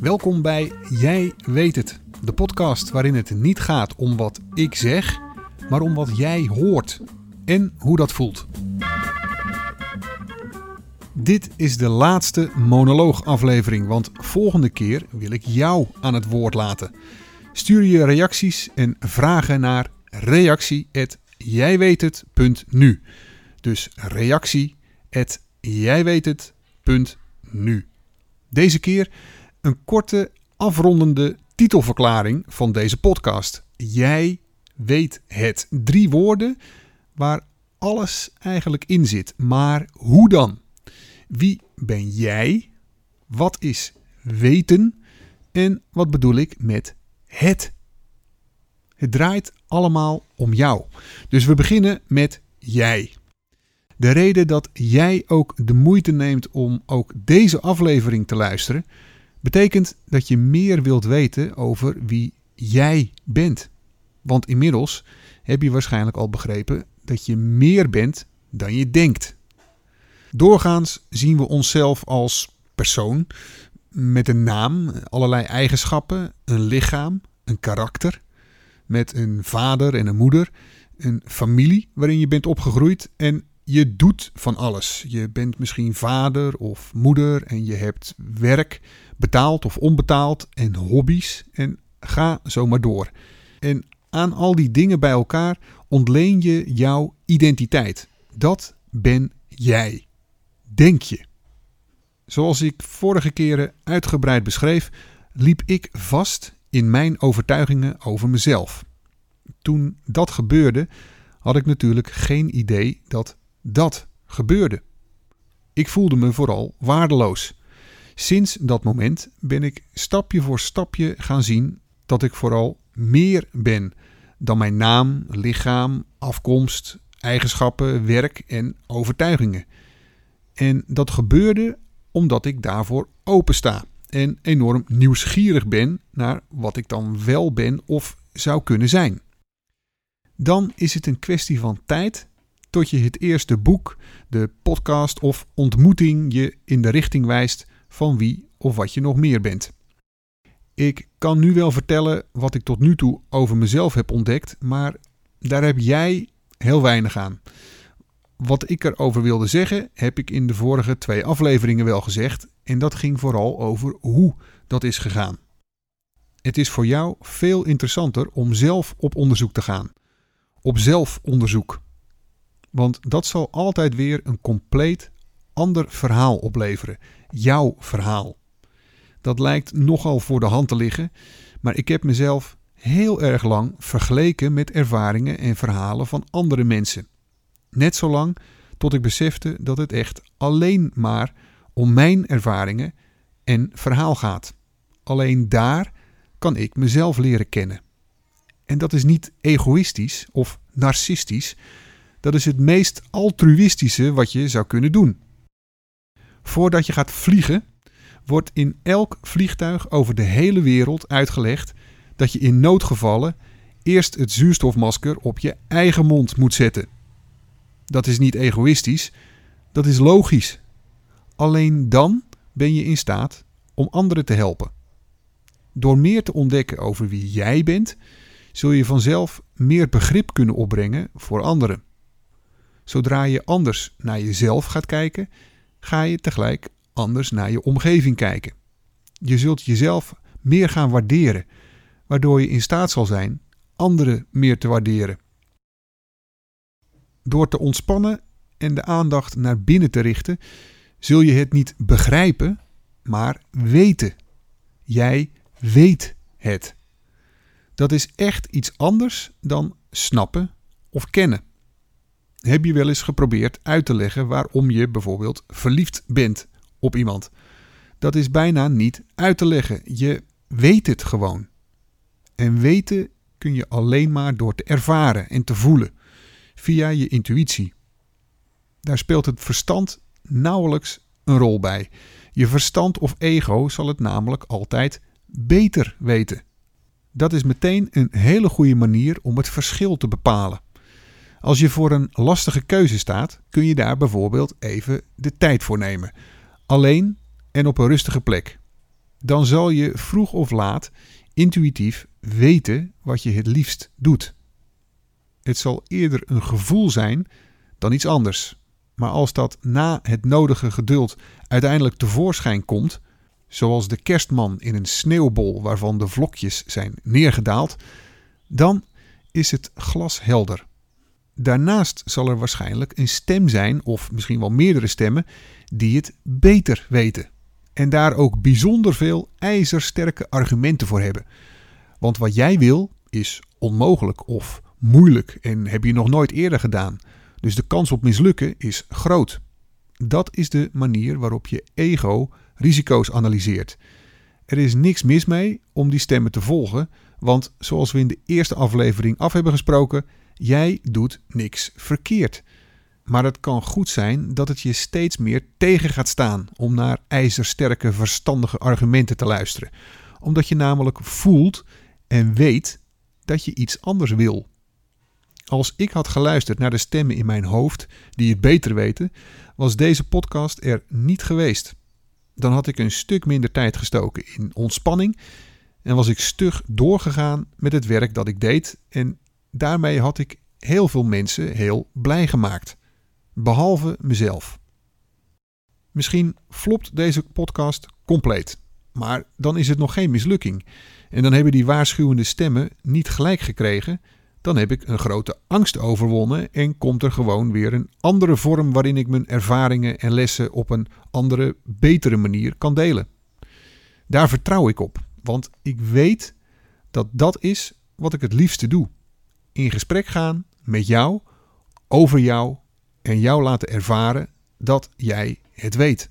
Welkom bij Jij weet het, de podcast waarin het niet gaat om wat ik zeg, maar om wat jij hoort en hoe dat voelt. Dit is de laatste monoloogaflevering, want volgende keer wil ik jou aan het woord laten. Stuur je reacties en vragen naar reactie@jijweethet.nu. Dus reactie@jijweethet.nu. Deze keer een korte afrondende titelverklaring van deze podcast. Jij weet het. Drie woorden waar alles eigenlijk in zit. Maar hoe dan? Wie ben jij? Wat is weten? En wat bedoel ik met het? Het draait allemaal om jou. Dus we beginnen met jij. De reden dat jij ook de moeite neemt om ook deze aflevering te luisteren, betekent dat je meer wilt weten over wie jij bent. Want inmiddels heb je waarschijnlijk al begrepen dat je meer bent dan je denkt. Doorgaans zien we onszelf als persoon met een naam, allerlei eigenschappen, een lichaam, een karakter, met een vader en een moeder, een familie waarin je bent opgegroeid en je doet van alles. Je bent misschien vader of moeder en je hebt werk, betaald of onbetaald, en hobby's en ga zo maar door. En aan al die dingen bij elkaar ontleen je jouw identiteit. Dat ben jij. Denk je. Zoals ik vorige keren uitgebreid beschreef, liep ik vast in mijn overtuigingen over mezelf. Toen dat gebeurde, had ik natuurlijk geen idee dat dat gebeurde. Ik voelde me vooral waardeloos. Sinds dat moment ben ik stapje voor stapje gaan zien dat ik vooral meer ben dan mijn naam, lichaam, afkomst, eigenschappen, werk en overtuigingen. En dat gebeurde omdat ik daarvoor opensta en enorm nieuwsgierig ben naar wat ik dan wel ben of zou kunnen zijn. Dan is het een kwestie van tijd tot je het eerste boek, de podcast of ontmoeting je in de richting wijst van wie of wat je nog meer bent. Ik kan nu wel vertellen wat ik tot nu toe over mezelf heb ontdekt, maar daar heb jij heel weinig aan. Wat ik erover wilde zeggen, heb ik in de vorige twee afleveringen wel gezegd, en dat ging vooral over hoe dat is gegaan. Het is voor jou veel interessanter om zelf op onderzoek te gaan. Op zelfonderzoek. Want dat zal altijd weer een compleet ander verhaal opleveren. Jouw verhaal. Dat lijkt nogal voor de hand te liggen, maar ik heb mezelf heel erg lang vergeleken met ervaringen en verhalen van andere mensen. Net zo lang tot ik besefte dat het echt alleen maar om mijn ervaringen en verhaal gaat. Alleen daar kan ik mezelf leren kennen. En dat is niet egoïstisch of narcistisch, dat is het meest altruïstische wat je zou kunnen doen. Voordat je gaat vliegen, wordt in elk vliegtuig over de hele wereld uitgelegd dat je in noodgevallen eerst het zuurstofmasker op je eigen mond moet zetten. Dat is niet egoïstisch, dat is logisch. Alleen dan ben je in staat om anderen te helpen. Door meer te ontdekken over wie jij bent, zul je vanzelf meer begrip kunnen opbrengen voor anderen. Zodra je anders naar jezelf gaat kijken, ga je tegelijk anders naar je omgeving kijken. Je zult jezelf meer gaan waarderen, waardoor je in staat zal zijn anderen meer te waarderen. Door te ontspannen en de aandacht naar binnen te richten, zul je het niet begrijpen, maar weten. Jij weet het. Dat is echt iets anders dan snappen of kennen. Heb je wel eens geprobeerd uit te leggen waarom je bijvoorbeeld verliefd bent op iemand? Dat is bijna niet uit te leggen. Je weet het gewoon. En weten kun je alleen maar door te ervaren en te voelen, via je intuïtie. Daar speelt het verstand nauwelijks een rol bij. Je verstand of ego zal het namelijk altijd beter weten. Dat is meteen een hele goede manier om het verschil te bepalen. Als je voor een lastige keuze staat, kun je daar bijvoorbeeld even de tijd voor nemen. Alleen en op een rustige plek. dan zal je vroeg of laat intuïtief weten wat je het liefst doet. Het zal eerder een gevoel zijn dan iets anders. Maar als dat na het nodige geduld uiteindelijk tevoorschijn komt, zoals de kerstman in een sneeuwbol waarvan de vlokjes zijn neergedaald, dan is het glashelder. Daarnaast zal er waarschijnlijk een stem zijn, of misschien wel meerdere stemmen, die het beter weten. En daar ook bijzonder veel ijzersterke argumenten voor hebben. Want wat jij wil is onmogelijk of moeilijk en heb je nog nooit eerder gedaan. Dus de kans op mislukken is groot. Dat is de manier waarop je ego risico's analyseert. Er is niks mis mee om die stemmen te volgen, want zoals we in de eerste aflevering af hebben gesproken, jij doet niks verkeerd. Maar het kan goed zijn dat het je steeds meer tegen gaat staan om naar ijzersterke, verstandige argumenten te luisteren. Omdat je namelijk voelt en weet dat je iets anders wil. Als ik had geluisterd naar de stemmen in mijn hoofd die het beter weten, was deze podcast er niet geweest. Dan had ik een stuk minder tijd gestoken in ontspanning en was ik stug doorgegaan met het werk dat ik deed en daarmee had ik heel veel mensen heel blij gemaakt, behalve mezelf. Misschien flopt deze podcast compleet, maar dan is het nog geen mislukking. En dan hebben die waarschuwende stemmen niet gelijk gekregen dan heb ik een grote angst overwonnen en komt er gewoon weer een andere vorm waarin ik mijn ervaringen en lessen op een andere, betere manier kan delen. Daar vertrouw ik op, want ik weet dat dat is wat ik het liefste doe. In gesprek gaan met jou, over jou en jou laten ervaren dat jij het weet.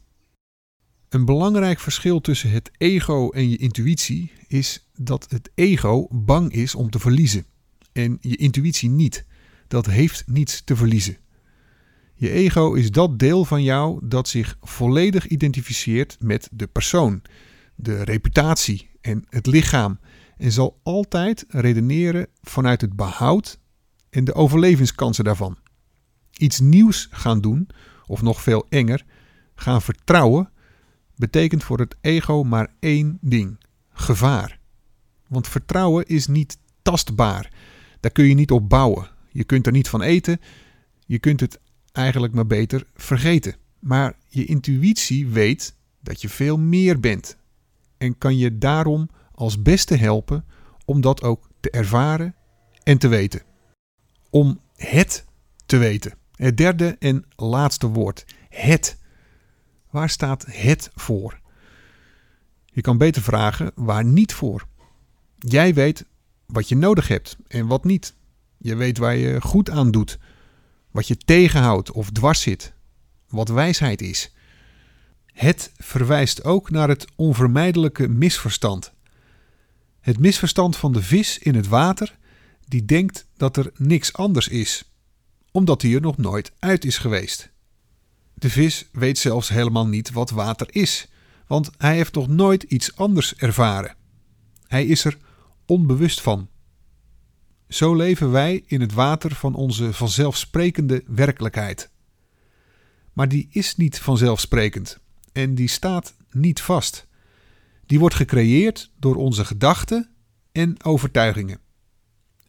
Een belangrijk verschil tussen het ego en je intuïtie is dat het ego bang is om te verliezen en je intuïtie niet. Dat heeft niets te verliezen. Je ego is dat deel van jou dat zich volledig identificeert met de persoon, de reputatie en het lichaam en zal altijd redeneren vanuit het behoud en de overlevingskansen daarvan. Iets nieuws gaan doen, of nog veel enger, gaan vertrouwen, betekent voor het ego maar één ding: gevaar. Want vertrouwen is niet tastbaar. Daar kun je niet op bouwen. Je kunt er niet van eten. Je kunt het eigenlijk maar beter vergeten. Maar je intuïtie weet dat je veel meer bent. En kan je daarom als beste helpen om dat ook te ervaren en te weten. Om het te weten. Het derde en laatste woord. Het. Waar staat het voor? Je kan beter vragen waar niet voor. Jij weet wat je nodig hebt en wat niet. Je weet waar je goed aan doet, wat je tegenhoudt of dwars zit, wat wijsheid is. Het verwijst ook naar het onvermijdelijke misverstand. Het misverstand van de vis in het water die denkt dat er niks anders is, omdat hij er nog nooit uit is geweest. De vis weet zelfs helemaal niet wat water is, want hij heeft nog nooit iets anders ervaren. Hij is er onbewust van. Zo leven wij in het water van onze vanzelfsprekende werkelijkheid. Maar die is niet vanzelfsprekend en die staat niet vast. Die wordt gecreëerd door onze gedachten en overtuigingen.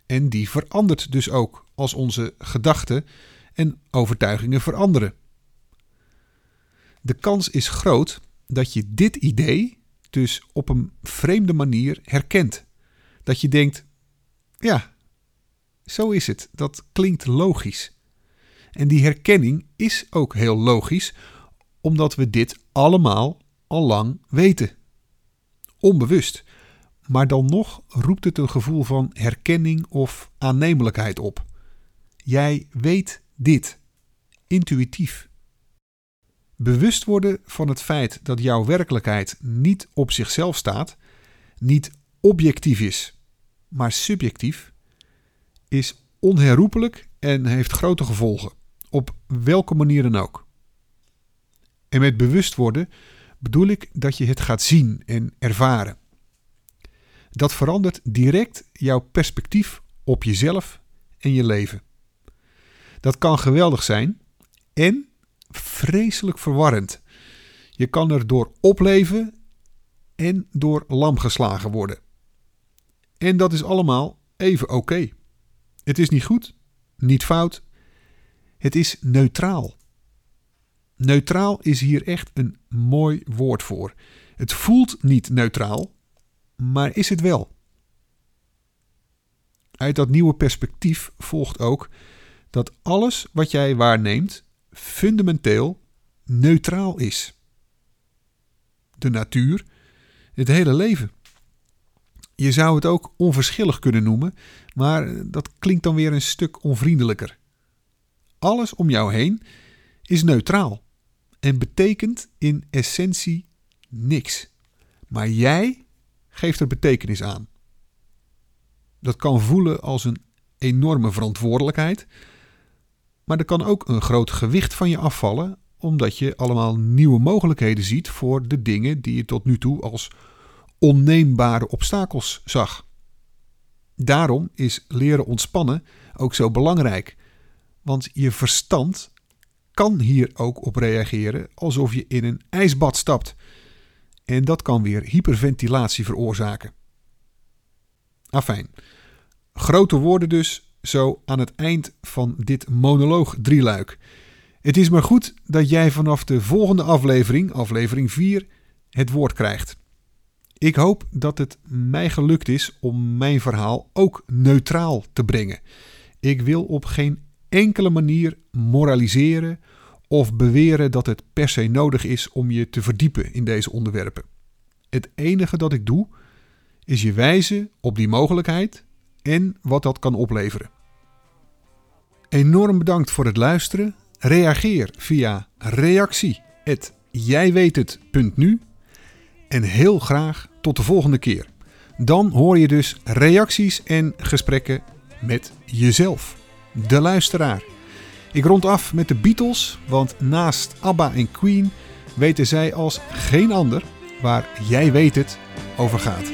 En die verandert dus ook als onze gedachten en overtuigingen veranderen. De kans is groot dat je dit idee dus op een vreemde manier herkent dat je denkt: ja, zo is het. Dat klinkt logisch. En die herkenning is ook heel logisch, omdat we dit allemaal al lang weten. Onbewust. Maar dan nog roept het een gevoel van herkenning of aannemelijkheid op. Jij weet dit. Intuïtief. Bewust worden van het feit dat jouw werkelijkheid niet op zichzelf staat, niet objectief is, maar subjectief, is onherroepelijk en heeft grote gevolgen, op welke manier dan ook. En met bewust worden bedoel ik dat je het gaat zien en ervaren. Dat verandert direct jouw perspectief op jezelf en je leven. Dat kan geweldig zijn en vreselijk verwarrend. Je kan er door opleven en door lam geslagen worden. En dat is allemaal even oké. Het is niet goed, niet fout. Het is neutraal. Neutraal is hier echt een mooi woord voor. Het voelt niet neutraal, maar is het wel. Uit dat nieuwe perspectief volgt ook dat alles wat jij waarneemt fundamenteel neutraal is. De natuur, het hele leven. Je zou het ook onverschillig kunnen noemen, maar dat klinkt dan weer een stuk onvriendelijker. Alles om jou heen is neutraal en betekent in essentie niks. Maar jij geeft er betekenis aan. Dat kan voelen als een enorme verantwoordelijkheid, maar er kan ook een groot gewicht van je afvallen, omdat je allemaal nieuwe mogelijkheden ziet voor de dingen die je tot nu toe als onneembare obstakels zag. Daarom is leren ontspannen ook zo belangrijk, want je verstand kan hier ook op reageren alsof je in een ijsbad stapt. En dat kan weer hyperventilatie veroorzaken. Afijn. Grote woorden dus, zo aan het eind van dit monoloog drieluik. Het is maar goed dat jij vanaf de volgende aflevering, aflevering 4, het woord krijgt. Ik hoop dat het mij gelukt is om mijn verhaal ook neutraal te brengen. Ik wil op geen enkele manier moraliseren of beweren dat het per se nodig is om je te verdiepen in deze onderwerpen. Het enige dat ik doe is je wijzen op die mogelijkheid en wat dat kan opleveren. Enorm bedankt voor het luisteren. Reageer via reactie@jijweethet.nu en heel graag tot de volgende keer. Dan hoor je dus reacties en gesprekken met jezelf, de luisteraar. Ik rond af met de Beatles, want naast ABBA en Queen weten zij als geen ander waar jij weet het over gaat.